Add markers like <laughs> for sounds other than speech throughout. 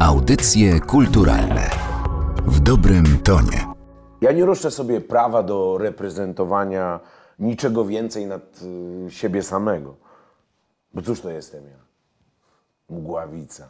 Audycje kulturalne w dobrym tonie. Ja nie roszczę sobie prawa do reprezentowania niczego więcej nad y, siebie samego. Bo cóż to jestem ja? Mgławica.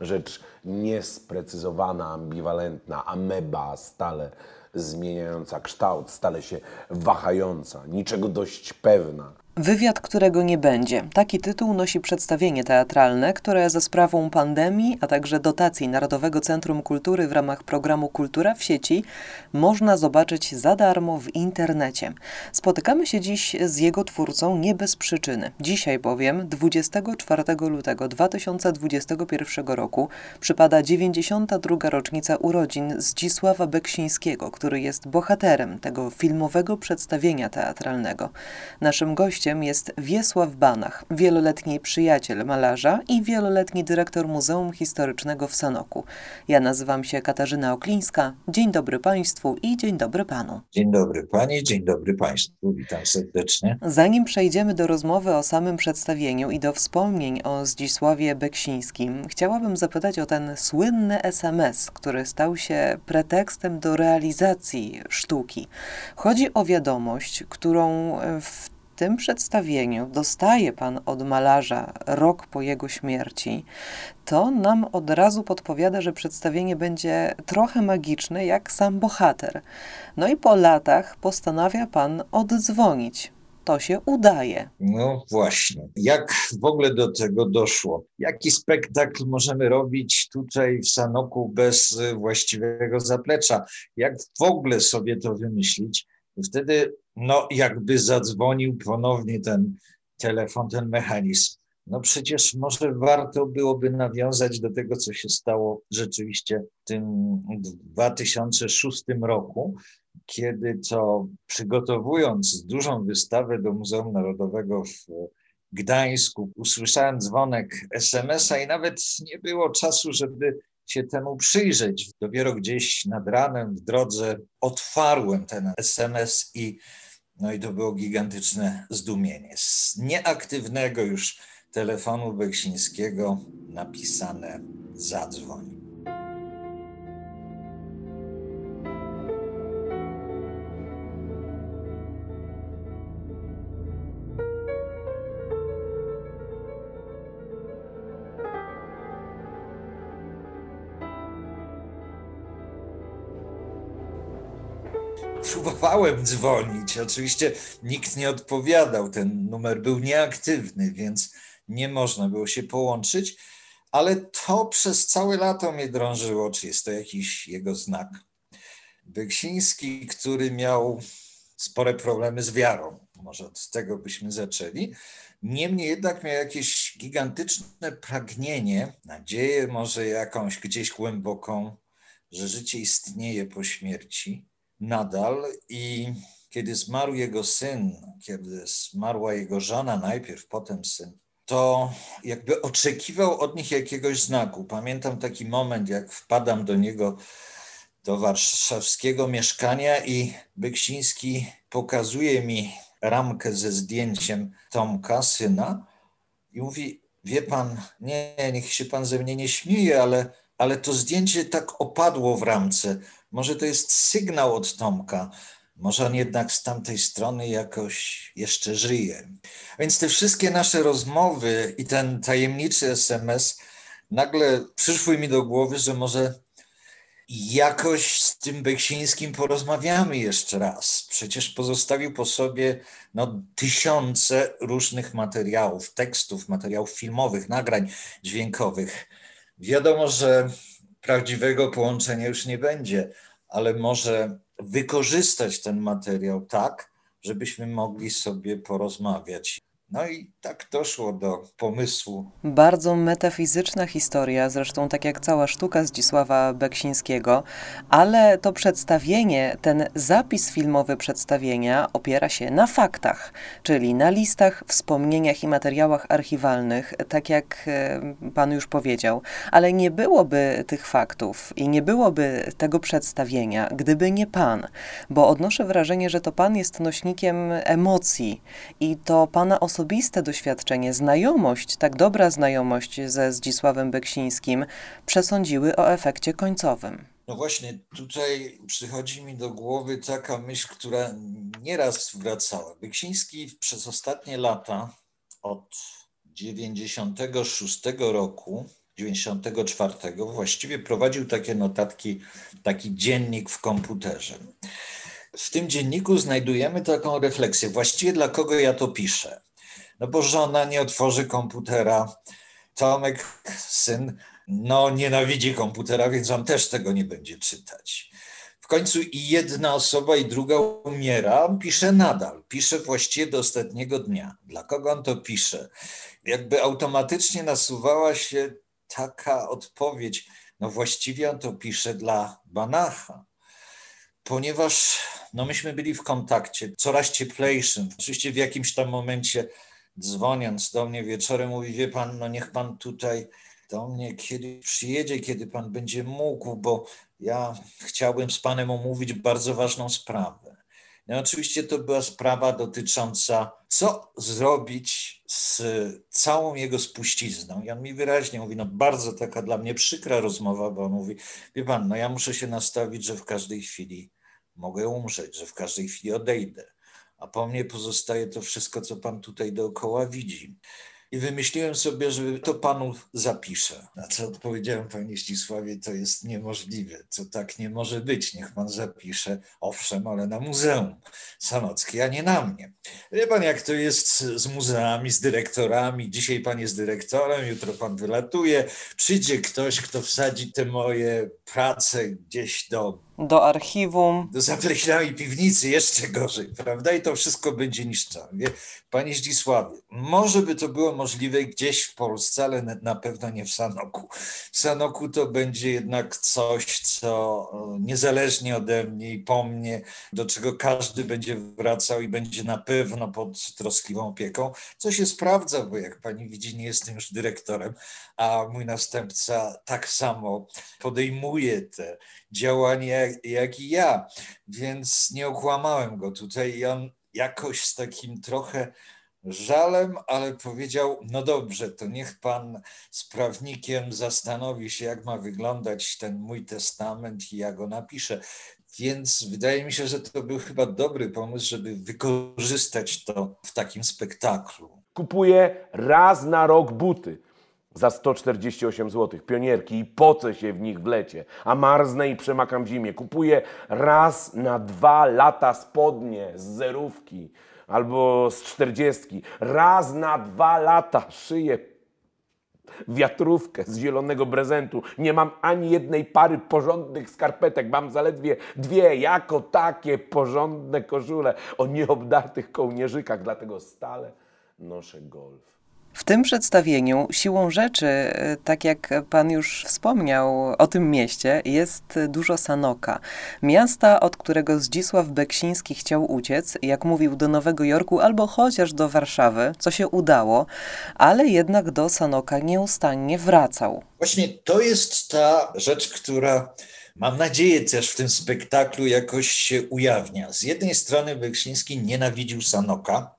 Rzecz niesprecyzowana, ambiwalentna, ameba, stale zmieniająca kształt, stale się wahająca, niczego dość pewna. Wywiad, którego nie będzie. Taki tytuł nosi przedstawienie teatralne, które za sprawą pandemii, a także dotacji Narodowego Centrum Kultury w ramach programu Kultura w sieci można zobaczyć za darmo w internecie. Spotykamy się dziś z jego twórcą nie bez przyczyny. Dzisiaj bowiem, 24 lutego 2021 roku, przypada 92. rocznica urodzin Zdzisława Beksińskiego, który jest bohaterem tego filmowego przedstawienia teatralnego. Naszym gościem gościem jest Wiesław Banach, wieloletni przyjaciel malarza i wieloletni dyrektor Muzeum Historycznego w Sanoku. Ja nazywam się Katarzyna Oklińska. Dzień dobry Państwu i dzień dobry Panu. Dzień dobry Pani, dzień dobry Państwu. Witam serdecznie. Zanim przejdziemy do rozmowy o samym przedstawieniu i do wspomnień o Zdzisławie Beksińskim, chciałabym zapytać o ten słynny SMS, który stał się pretekstem do realizacji sztuki. Chodzi o wiadomość, którą w tym przedstawieniu dostaje Pan od malarza rok po jego śmierci, to nam od razu podpowiada, że przedstawienie będzie trochę magiczne, jak sam bohater. No i po latach postanawia Pan oddzwonić to się udaje. No właśnie. Jak w ogóle do tego doszło? Jaki spektakl możemy robić tutaj w Sanoku bez właściwego zaplecza? Jak w ogóle sobie to wymyślić? Wtedy no jakby zadzwonił ponownie ten telefon, ten mechanizm. No przecież może warto byłoby nawiązać do tego, co się stało rzeczywiście w tym 2006 roku, kiedy to przygotowując dużą wystawę do Muzeum Narodowego w Gdańsku, usłyszałem dzwonek SMS-a i nawet nie było czasu, żeby się temu przyjrzeć. Dopiero gdzieś nad ranem w drodze otwarłem ten SMS i no i to było gigantyczne zdumienie. Z nieaktywnego już telefonu Beksińskiego napisane zadzwoń. Próbowałem dzwonić. Oczywiście nikt nie odpowiadał, ten numer był nieaktywny, więc nie można było się połączyć, ale to przez całe lato mnie drążyło, czy jest to jakiś jego znak. Beksiński, który miał spore problemy z wiarą, może od tego byśmy zaczęli. Niemniej jednak miał jakieś gigantyczne pragnienie, nadzieję może jakąś gdzieś głęboką, że życie istnieje po śmierci nadal i kiedy zmarł jego syn, kiedy zmarła jego żona najpierw, potem syn, to jakby oczekiwał od nich jakiegoś znaku. Pamiętam taki moment, jak wpadam do niego do warszawskiego mieszkania i Beksiński pokazuje mi ramkę ze zdjęciem Tomka, syna i mówi, wie pan, nie, niech się pan ze mnie nie śmieje, ale, ale to zdjęcie tak opadło w ramce. Może to jest sygnał od Tomka, może on jednak z tamtej strony jakoś jeszcze żyje. Więc te wszystkie nasze rozmowy i ten tajemniczy SMS nagle przyszły mi do głowy, że może jakoś z tym Beksińskim porozmawiamy jeszcze raz. Przecież pozostawił po sobie no, tysiące różnych materiałów, tekstów, materiałów filmowych, nagrań dźwiękowych. Wiadomo, że prawdziwego połączenia już nie będzie, ale może wykorzystać ten materiał tak, żebyśmy mogli sobie porozmawiać. No i tak doszło do pomysłu. Bardzo metafizyczna historia, zresztą tak jak cała sztuka Zdzisława Beksińskiego, ale to przedstawienie, ten zapis filmowy przedstawienia opiera się na faktach, czyli na listach, wspomnieniach i materiałach archiwalnych, tak jak e, pan już powiedział. Ale nie byłoby tych faktów i nie byłoby tego przedstawienia, gdyby nie pan, bo odnoszę wrażenie, że to pan jest nośnikiem emocji i to pana osobowości osobiste doświadczenie, znajomość, tak dobra znajomość ze Zdzisławem Beksińskim przesądziły o efekcie końcowym. No właśnie, tutaj przychodzi mi do głowy taka myśl, która nieraz wracała. Beksiński przez ostatnie lata, od 96 roku, 94 właściwie prowadził takie notatki, taki dziennik w komputerze. W tym dzienniku znajdujemy taką refleksję, właściwie dla kogo ja to piszę. No bo żona nie otworzy komputera, Tomek, syn, no nienawidzi komputera, więc on też tego nie będzie czytać. W końcu i jedna osoba, i druga umiera, on pisze nadal, pisze właściwie do ostatniego dnia. Dla kogo on to pisze? Jakby automatycznie nasuwała się taka odpowiedź, no właściwie on to pisze dla Banacha, ponieważ no myśmy byli w kontakcie coraz cieplejszym. Oczywiście w jakimś tam momencie dzwoniąc do mnie wieczorem mówi, wie pan, no niech pan tutaj do mnie kiedy przyjedzie, kiedy pan będzie mógł, bo ja chciałbym z panem omówić bardzo ważną sprawę. No oczywiście to była sprawa dotycząca, co zrobić z całą jego spuścizną. I on mi wyraźnie mówi, no bardzo taka dla mnie przykra rozmowa, bo on mówi, wie pan, no ja muszę się nastawić, że w każdej chwili mogę umrzeć, że w każdej chwili odejdę. A po mnie pozostaje to wszystko, co pan tutaj dookoła widzi. I wymyśliłem sobie, że to panu zapiszę. Na co odpowiedziałem, panie Ścisławie, to jest niemożliwe. To tak nie może być. Niech pan zapisze. Owszem, ale na Muzeum Sanockie, a nie na mnie. Wie pan, jak to jest z muzeami, z dyrektorami. Dzisiaj pan jest dyrektorem, jutro pan wylatuje. Przyjdzie ktoś, kto wsadzi te moje prace gdzieś do do archiwum. Do zapleśniałej piwnicy, jeszcze gorzej, prawda? I to wszystko będzie niszczone. Panie Zdzisławie, może by to było możliwe gdzieś w Polsce, ale na pewno nie w Sanoku. W Sanoku to będzie jednak coś, co e, niezależnie ode mnie i po mnie, do czego każdy będzie wracał i będzie na pewno pod troskliwą opieką, co się sprawdza, bo jak pani widzi, nie jestem już dyrektorem, a mój następca tak samo podejmuje te działania jak, jak i ja, więc nie okłamałem go tutaj i on jakoś z takim trochę żalem, ale powiedział: No dobrze, to niech pan z prawnikiem zastanowi się, jak ma wyglądać ten mój testament i ja go napiszę. Więc wydaje mi się, że to był chyba dobry pomysł, żeby wykorzystać to w takim spektaklu. Kupuję raz na rok buty za 148 zł, pionierki i pocę się w nich w lecie, a marznę i przemakam w zimie. Kupuję raz na dwa lata spodnie z zerówki albo z czterdziestki. Raz na dwa lata szyję wiatrówkę z zielonego prezentu. Nie mam ani jednej pary porządnych skarpetek. Mam zaledwie dwie jako takie porządne koszule o nieobdartych kołnierzykach. Dlatego stale noszę golf. W tym przedstawieniu siłą rzeczy, tak jak pan już wspomniał o tym mieście, jest dużo Sanoka. Miasta, od którego Zdzisław Beksiński chciał uciec, jak mówił, do Nowego Jorku albo chociaż do Warszawy, co się udało, ale jednak do Sanoka nieustannie wracał. Właśnie to jest ta rzecz, która mam nadzieję też w tym spektaklu jakoś się ujawnia. Z jednej strony Beksiński nienawidził Sanoka,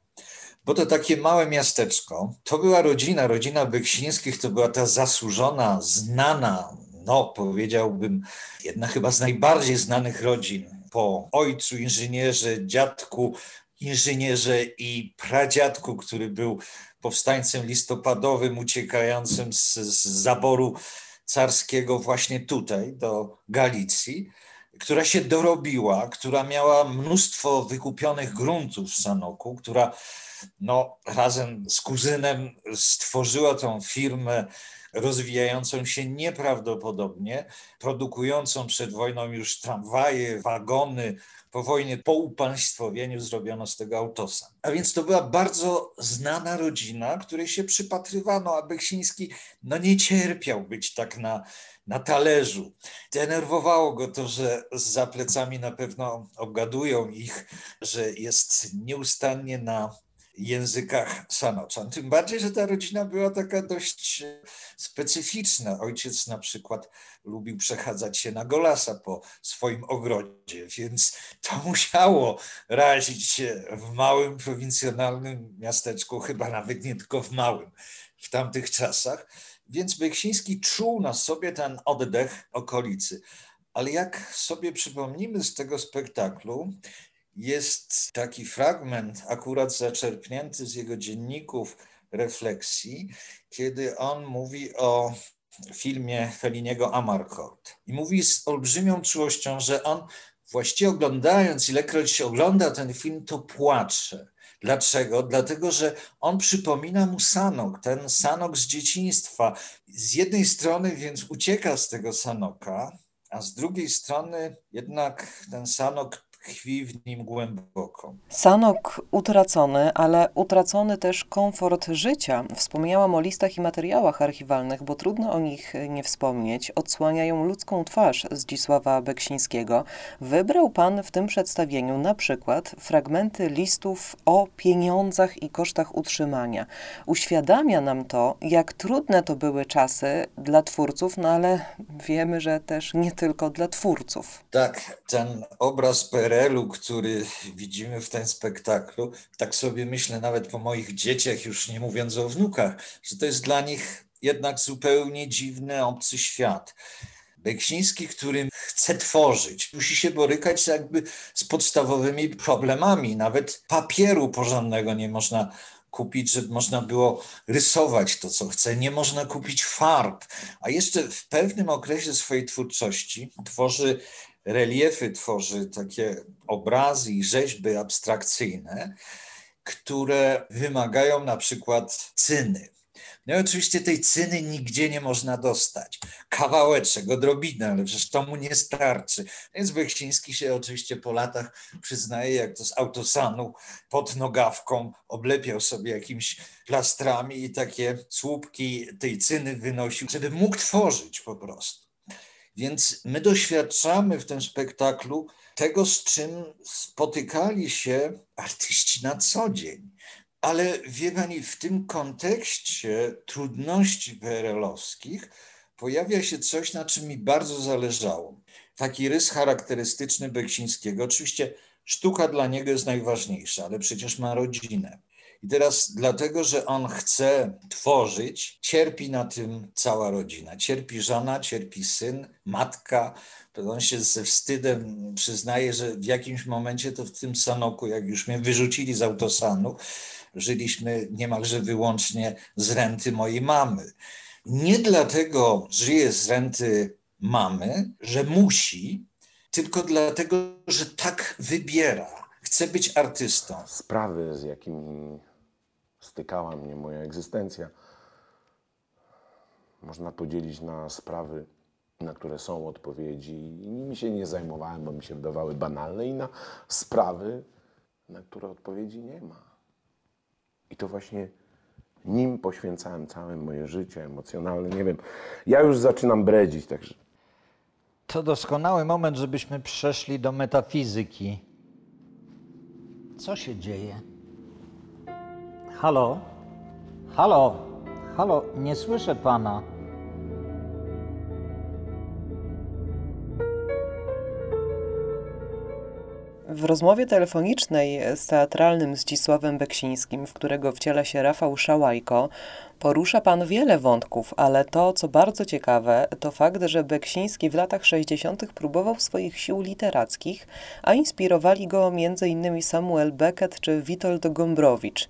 bo to takie małe miasteczko. To była rodzina, rodzina Beksińskich to była ta zasłużona, znana, no powiedziałbym, jedna chyba z najbardziej znanych rodzin po ojcu inżynierze, dziadku inżynierze i pradziadku, który był powstańcem listopadowym uciekającym z, z zaboru carskiego właśnie tutaj do Galicji która się dorobiła, która miała mnóstwo wykupionych gruntów w Sanoku, która no, razem z kuzynem stworzyła tą firmę rozwijającą się nieprawdopodobnie, produkującą przed wojną już tramwaje, wagony. Po wojnie, po upaństwowieniu zrobiono z tego autosa. A więc to była bardzo znana rodzina, której się przypatrywano, a Beksiński no, nie cierpiał być tak na, na talerzu. Denerwowało go to, że za plecami na pewno obgadują ich, że jest nieustannie na językach Sanoczan. Tym bardziej, że ta rodzina była taka dość specyficzna. Ojciec na przykład lubił przechadzać się na golasa po swoim ogrodzie, więc to <laughs> musiało razić się w małym, prowincjonalnym miasteczku, chyba nawet nie tylko w małym w tamtych czasach. Więc Beksiński czuł na sobie ten oddech okolicy. Ale jak sobie przypomnimy z tego spektaklu, jest taki fragment, akurat zaczerpnięty z jego dzienników refleksji, kiedy on mówi o filmie Feliniego Amarcord. I mówi z olbrzymią czułością, że on właściwie oglądając, ilekroć się ogląda ten film, to płacze. Dlaczego? Dlatego, że on przypomina mu Sanok, ten Sanok z dzieciństwa. Z jednej strony więc ucieka z tego Sanoka, a z drugiej strony jednak ten Sanok tkwi w nim głęboko. Sanok utracony, ale utracony też komfort życia. Wspomniałam o listach i materiałach archiwalnych, bo trudno o nich nie wspomnieć. Odsłaniają ludzką twarz Zdzisława Beksińskiego. Wybrał pan w tym przedstawieniu na przykład fragmenty listów o pieniądzach i kosztach utrzymania. Uświadamia nam to, jak trudne to były czasy dla twórców, no ale wiemy, że też nie tylko dla twórców. Tak, ten obraz PR PRL-u, który widzimy w tym spektaklu, tak sobie myślę nawet po moich dzieciach, już nie mówiąc o wnukach, że to jest dla nich jednak zupełnie dziwny, obcy świat. Beksiński, który chce tworzyć, musi się borykać jakby z podstawowymi problemami. Nawet papieru porządnego nie można kupić, żeby można było rysować to, co chce. Nie można kupić farb. A jeszcze w pewnym okresie swojej twórczości tworzy reliefy tworzy, takie obrazy i rzeźby abstrakcyjne, które wymagają na przykład cyny. No i oczywiście tej cyny nigdzie nie można dostać. Kawałeczek, odrobinę, ale przecież to mu nie starczy. Więc Beksiński się oczywiście po latach przyznaje, jak to z autosanu pod nogawką oblepiał sobie jakimiś plastrami i takie słupki tej cyny wynosił, żeby mógł tworzyć po prostu. Więc my doświadczamy w tym spektaklu tego, z czym spotykali się artyści na co dzień. Ale wie pani, w tym kontekście trudności PRL-owskich pojawia się coś, na czym mi bardzo zależało. Taki rys charakterystyczny Beksińskiego. Oczywiście sztuka dla niego jest najważniejsza, ale przecież ma rodzinę. I teraz dlatego, że on chce tworzyć, cierpi na tym cała rodzina. Cierpi żona, cierpi syn, matka. On się ze wstydem przyznaje, że w jakimś momencie to w tym Sanoku, jak już mnie wyrzucili z autosanu, żyliśmy niemalże wyłącznie z renty mojej mamy. Nie dlatego żyje z renty mamy, że musi, tylko dlatego, że tak wybiera. Chce być artystą. Sprawy, z jakimi stykała mnie moja egzystencja. Można podzielić na sprawy, na które są odpowiedzi i nimi się nie zajmowałem, bo mi się wydawały banalne, i na sprawy, na które odpowiedzi nie ma. I to właśnie nim poświęcałem całe moje życie emocjonalne. Nie wiem, ja już zaczynam bredzić, także. To doskonały moment, żebyśmy przeszli do metafizyki. Co się dzieje? Halo? Halo? Halo, nie słyszę pana. W rozmowie telefonicznej z teatralnym Zdzisławem Beksińskim, w którego wciela się Rafał Szałajko, porusza pan wiele wątków, ale to, co bardzo ciekawe, to fakt, że Beksiński w latach 60. próbował swoich sił literackich, a inspirowali go m.in. Samuel Beckett czy Witold Gombrowicz.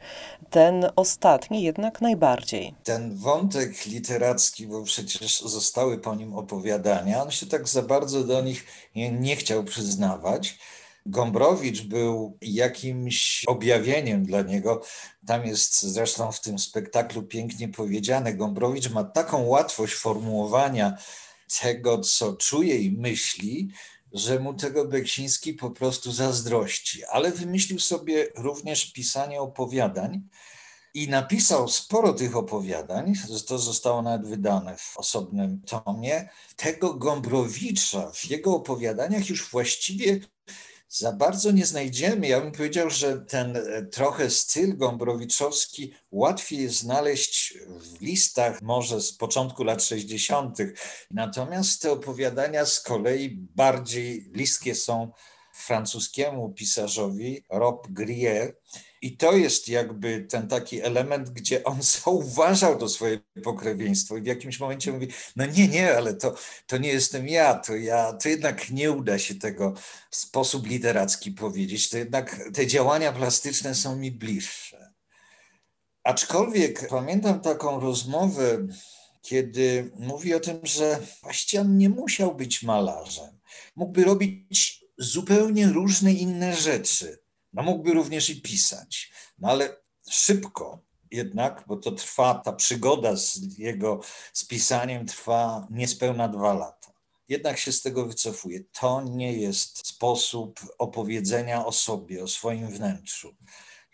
Ten ostatni jednak najbardziej. Ten wątek literacki, bo przecież zostały po nim opowiadania, on się tak za bardzo do nich nie, nie chciał przyznawać. Gombrowicz był jakimś objawieniem dla niego. Tam jest zresztą w tym spektaklu pięknie powiedziane. Gombrowicz ma taką łatwość formułowania tego, co czuje i myśli, że mu tego Beksiński po prostu zazdrości. Ale wymyślił sobie również pisanie opowiadań i napisał sporo tych opowiadań, to zostało nawet wydane w osobnym tomie. Tego Gombrowicza w jego opowiadaniach już właściwie za bardzo nie znajdziemy. Ja bym powiedział, że ten e, trochę styl gombrowiczowski łatwiej jest znaleźć w listach może z początku lat 60. Natomiast te opowiadania z kolei bardziej bliskie są francuskiemu pisarzowi Rob Grier. I to jest jakby ten taki element, gdzie on <laughs> zauważał to swoje pokrewieństwo i w jakimś momencie mówi, no nie, nie, ale to, to nie jestem ja, to ja, to jednak nie uda się tego w sposób literacki powiedzieć, to jednak te działania plastyczne są mi bliższe. Aczkolwiek pamiętam taką rozmowę, kiedy mówi o tym, że właściwie on nie musiał być malarzem. Mógłby robić zupełnie różne inne rzeczy. No mógłby również i pisać, no ale szybko jednak, bo to trwa, ta przygoda z jego spisaniem trwa niespełna dwa lata. Jednak się z tego wycofuje. To nie jest sposób opowiedzenia o sobie, o swoim wnętrzu,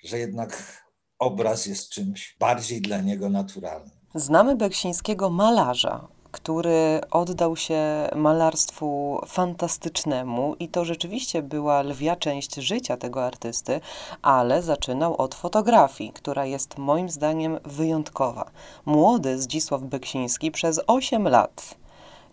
że jednak obraz jest czymś bardziej dla niego naturalnym. Znamy Beksińskiego malarza, który oddał się malarstwu fantastycznemu i to rzeczywiście była lwia część życia tego artysty, ale zaczynał od fotografii, która jest moim zdaniem wyjątkowa. Młody Zdzisław Beksiński przez 8 lat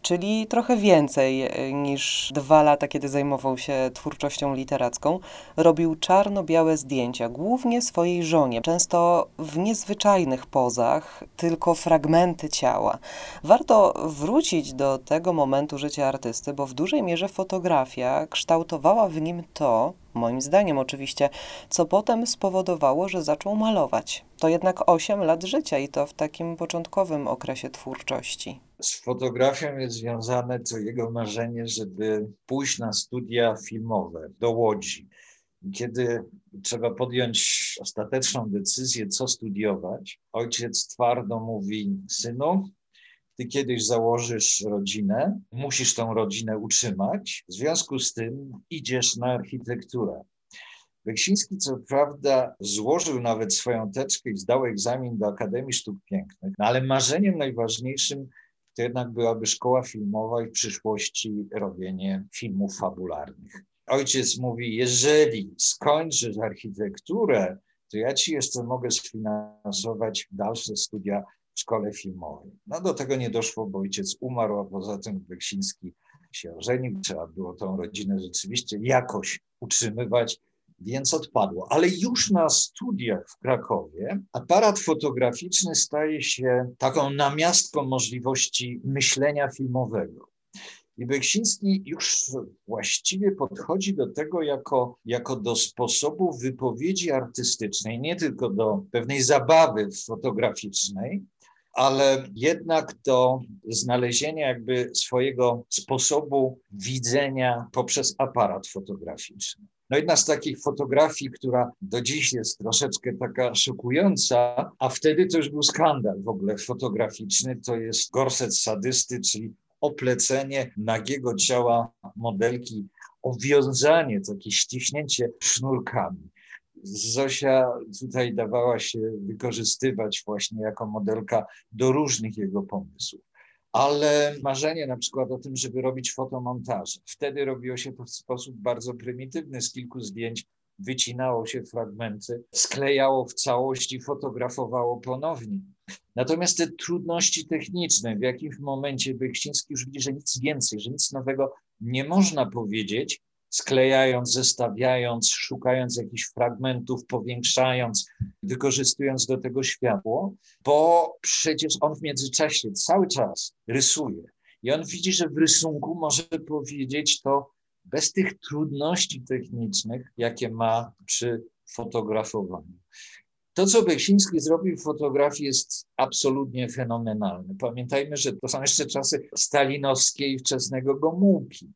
czyli trochę więcej e, niż dwa lata, kiedy zajmował się twórczością literacką. Robił czarno-białe zdjęcia, głównie swojej żonie, często w niezwyczajnych pozach, tylko fragmenty ciała. Warto wrócić do tego momentu życia artysty, bo w dużej mierze fotografia kształtowała w nim to, moim zdaniem oczywiście, co potem spowodowało, że zaczął malować. To jednak 8 lat życia i to w takim początkowym okresie twórczości. Z fotografią jest związane to jego marzenie, żeby pójść na studia filmowe do Łodzi. Kiedy trzeba podjąć ostateczną decyzję, co studiować, ojciec twardo mówi: Synu, ty kiedyś założysz rodzinę, musisz tą rodzinę utrzymać, w związku z tym idziesz na architekturę. Beksiński co prawda złożył nawet swoją teczkę i zdał egzamin do Akademii Sztuk Pięknych, no ale marzeniem najważniejszym to jednak byłaby szkoła filmowa i w przyszłości robienie filmów fabularnych. Ojciec mówi, jeżeli skończysz architekturę, to ja ci jeszcze mogę sfinansować dalsze studia w szkole filmowej. No do tego nie doszło, bo ojciec umarł, a poza tym Beksiński się ożenił. Trzeba było tą rodzinę rzeczywiście jakoś utrzymywać więc odpadło. Ale już na studiach w Krakowie aparat fotograficzny staje się taką namiastką możliwości myślenia filmowego. I Beksiński już właściwie podchodzi do tego jako, jako do sposobu wypowiedzi artystycznej, nie tylko do pewnej zabawy fotograficznej, ale jednak do znalezienia jakby swojego sposobu widzenia poprzez aparat fotograficzny. No jedna z takich fotografii, która do dziś jest troszeczkę taka szokująca, a wtedy to już był skandal w ogóle fotograficzny, to jest gorset sadysty, czyli oplecenie nagiego ciała modelki, owiązanie, takie ściśnięcie sznurkami. Zosia tutaj dawała się wykorzystywać właśnie jako modelka do różnych jego pomysłów ale marzenie na przykład o tym, żeby robić fotomontaże. Wtedy robiło się to w sposób bardzo prymitywny, z kilku zdjęć wycinało się fragmenty, sklejało w całości, fotografowało ponownie. Natomiast te trudności techniczne, w jakimś momencie Beksiński już widzi, że nic więcej, że nic nowego nie można powiedzieć, sklejając, zestawiając, szukając jakichś fragmentów, powiększając, wykorzystując do tego światło, bo przecież on w międzyczasie cały czas rysuje. I on widzi, że w rysunku może powiedzieć to bez tych trudności technicznych, jakie ma przy fotografowaniu. To, co Beksiński zrobił w fotografii, jest absolutnie fenomenalne. Pamiętajmy, że to są jeszcze czasy stalinowskie i wczesnego Gomułki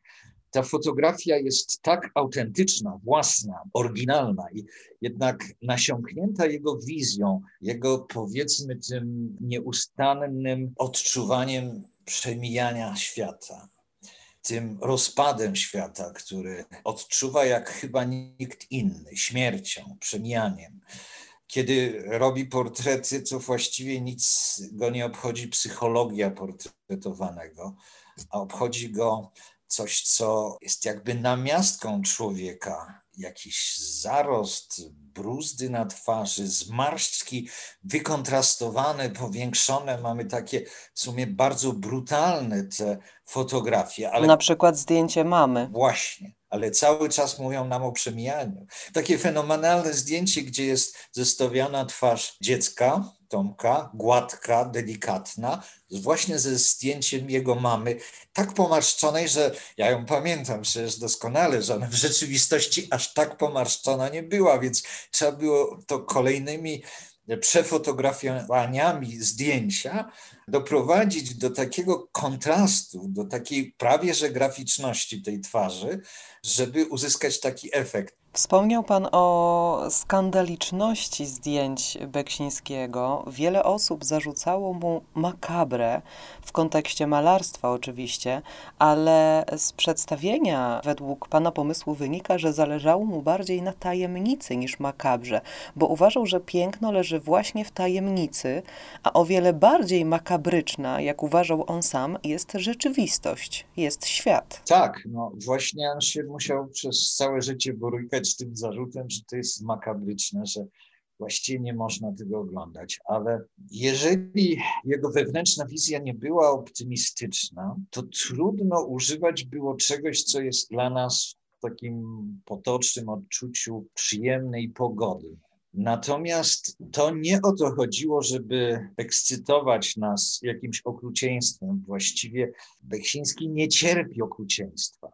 ta fotografia jest tak autentyczna, własna, oryginalna i jednak nasiąknięta jego wizją, jego powiedzmy tym nieustannym odczuwaniem przemijania świata, tym rozpadem świata, który odczuwa jak chyba nikt inny, śmiercią, przemijaniem. Kiedy robi portrety, to właściwie nic go nie obchodzi psychologia portretowanego, a obchodzi go coś, co jest jakby namiastką człowieka, jakiś zarost, bruzdy na twarzy, zmarszczki wykontrastowane, powiększone. Mamy takie w sumie bardzo brutalne te fotografie. Ale Na przykład zdjęcie mamy. Właśnie, ale cały czas mówią nam o przemijaniu. Takie fenomenalne zdjęcie, gdzie jest zestawiona twarz dziecka, Tomka, gładka, delikatna, właśnie ze zdjęciem jego mamy, tak pomarszczonej, że ja ją pamiętam przecież doskonale, że ona w rzeczywistości aż tak pomarszczona nie była, więc trzeba było to kolejnymi przefotografowaniami zdjęcia doprowadzić do takiego kontrastu, do takiej prawie że graficzności tej twarzy, żeby uzyskać taki efekt. Wspomniał Pan o skandaliczności zdjęć Beksińskiego. Wiele osób zarzucało mu makabrę, w kontekście malarstwa oczywiście, ale z przedstawienia według Pana pomysłu wynika, że zależało mu bardziej na tajemnicy niż makabrze, bo uważał, że piękno leży właśnie w tajemnicy, a o wiele bardziej makabryczna, jak uważał on sam, jest rzeczywistość, jest świat. Tak, no właśnie on się musiał przez całe życie borykać z tym zarzutem, że to jest makabryczne, że właściwie nie można tego oglądać. Ale jeżeli jego wewnętrzna wizja nie była optymistyczna, to trudno używać było czegoś, co jest dla nas w takim potocznym odczuciu przyjemnej pogody. Natomiast to nie o to chodziło, żeby ekscytować nas jakimś okrucieństwem. Właściwie Beksiński nie cierpi okrucieństwa.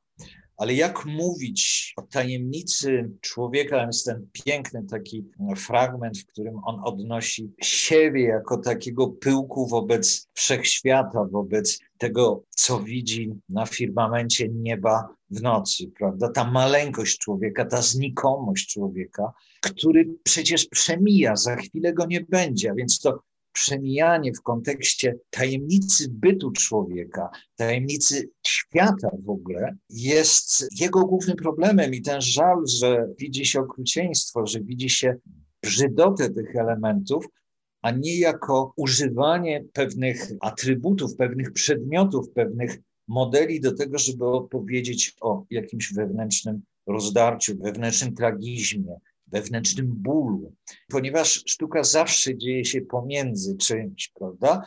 Ale jak mówić o tajemnicy człowieka? Jest ten piękny taki fragment, w którym on odnosi siebie jako takiego pyłku wobec wszechświata, wobec tego, co widzi na firmamencie nieba w nocy, prawda? Ta maleńkość człowieka, ta znikomość człowieka, który przecież przemija, za chwilę go nie będzie, a więc to przemijanie w kontekście tajemnicy bytu człowieka, tajemnicy świata w ogóle, jest jego głównym problemem i ten żal, że widzi się okrucieństwo, że widzi się brzydotę tych elementów, a nie jako używanie pewnych atrybutów, pewnych przedmiotów, pewnych modeli do tego, żeby opowiedzieć o jakimś wewnętrznym rozdarciu, wewnętrznym tragizmie, wewnętrznym bólu, ponieważ sztuka zawsze dzieje się pomiędzy czymś, prawda?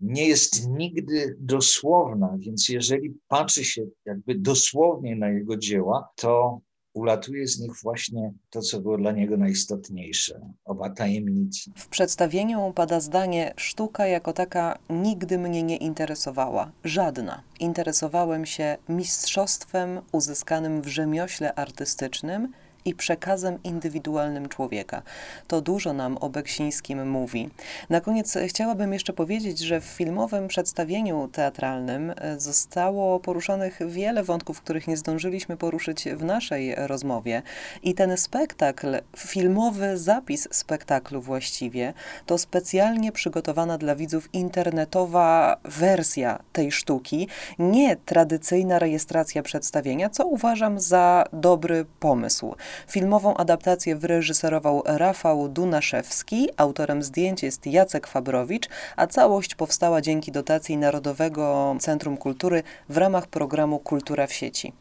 Nie jest nigdy dosłowna, więc jeżeli patrzy się jakby dosłownie na jego dzieła, to ulatuje z nich właśnie to, co było dla niego najistotniejsze, oba tajemnice. W przedstawieniu pada zdanie: Sztuka jako taka nigdy mnie nie interesowała. Żadna. Interesowałem się mistrzostwem uzyskanym w rzemiośle artystycznym i przekazem indywidualnym człowieka. To dużo nam o Beksińskim mówi. Na koniec chciałabym jeszcze powiedzieć, że w filmowym przedstawieniu teatralnym e, zostało poruszonych wiele wątków, których nie zdążyliśmy poruszyć w naszej rozmowie. I ten spektakl, filmowy zapis spektaklu właściwie, to specjalnie przygotowana dla widzów internetowa wersja tej sztuki, nie tradycyjna rejestracja przedstawienia, co uważam za dobry pomysł. Filmową adaptację wyreżyserował Rafał Dunaszewski, autorem zdjęć jest Jacek Fabrowicz, a całość powstała dzięki dotacji Narodowego Centrum Kultury w ramach programu Kultura w sieci.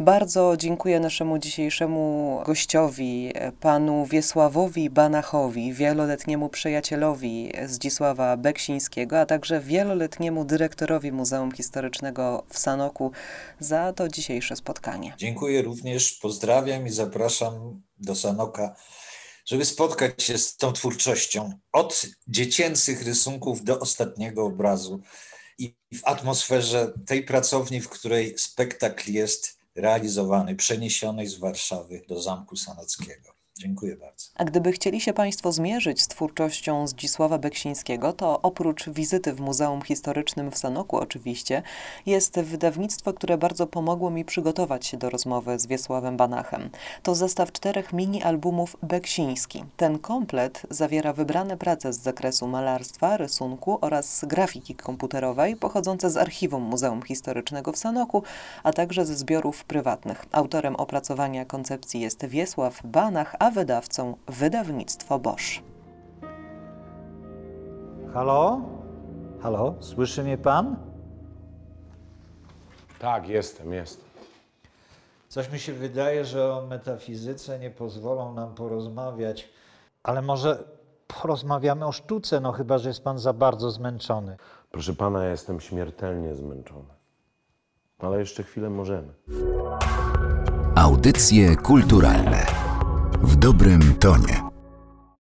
Bardzo dziękuję naszemu dzisiejszemu gościowi, panu Wiesławowi Banachowi, wieloletniemu przyjacielowi Zdzisława Beksińskiego, a także wieloletniemu dyrektorowi Muzeum Historycznego w Sanoku za to dzisiejsze spotkanie. Dziękuję również, pozdrawiam i zapraszam zapraszam do Sanoka, żeby spotkać się z tą twórczością. Od dziecięcych rysunków do ostatniego obrazu i w atmosferze tej pracowni, w której spektakl jest realizowany, przeniesiony z Warszawy do Zamku Sanockiego. Dziękuję bardzo. A gdyby chcieli się Państwo zmierzyć z twórczością Zdzisława Beksińskiego, to oprócz wizyty w Muzeum Historycznym w Sanoku oczywiście, jest wydawnictwo, które bardzo pomogło mi przygotować się do rozmowy z Wiesławem Banachem. To zestaw czterech mini-albumów Beksiński. Ten komplet zawiera wybrane prace z zakresu malarstwa, rysunku oraz grafiki komputerowej pochodzące z archiwum Muzeum Historycznego w Sanoku, a także ze zbiorów prywatnych. Autorem opracowania koncepcji jest Wiesław Banach, a wydawcą wydawnictwo Bosch. Halo? Halo? Słyszy mnie pan? Tak, jestem, jestem. Coś mi się wydaje, że o metafizyce nie pozwolą nam porozmawiać, ale może porozmawiamy o sztuce, no chyba, że jest pan za bardzo zmęczony. Proszę pana, ja jestem śmiertelnie zmęczony. Ale jeszcze chwilę możemy. Audycje kulturalne w dobrym tonie.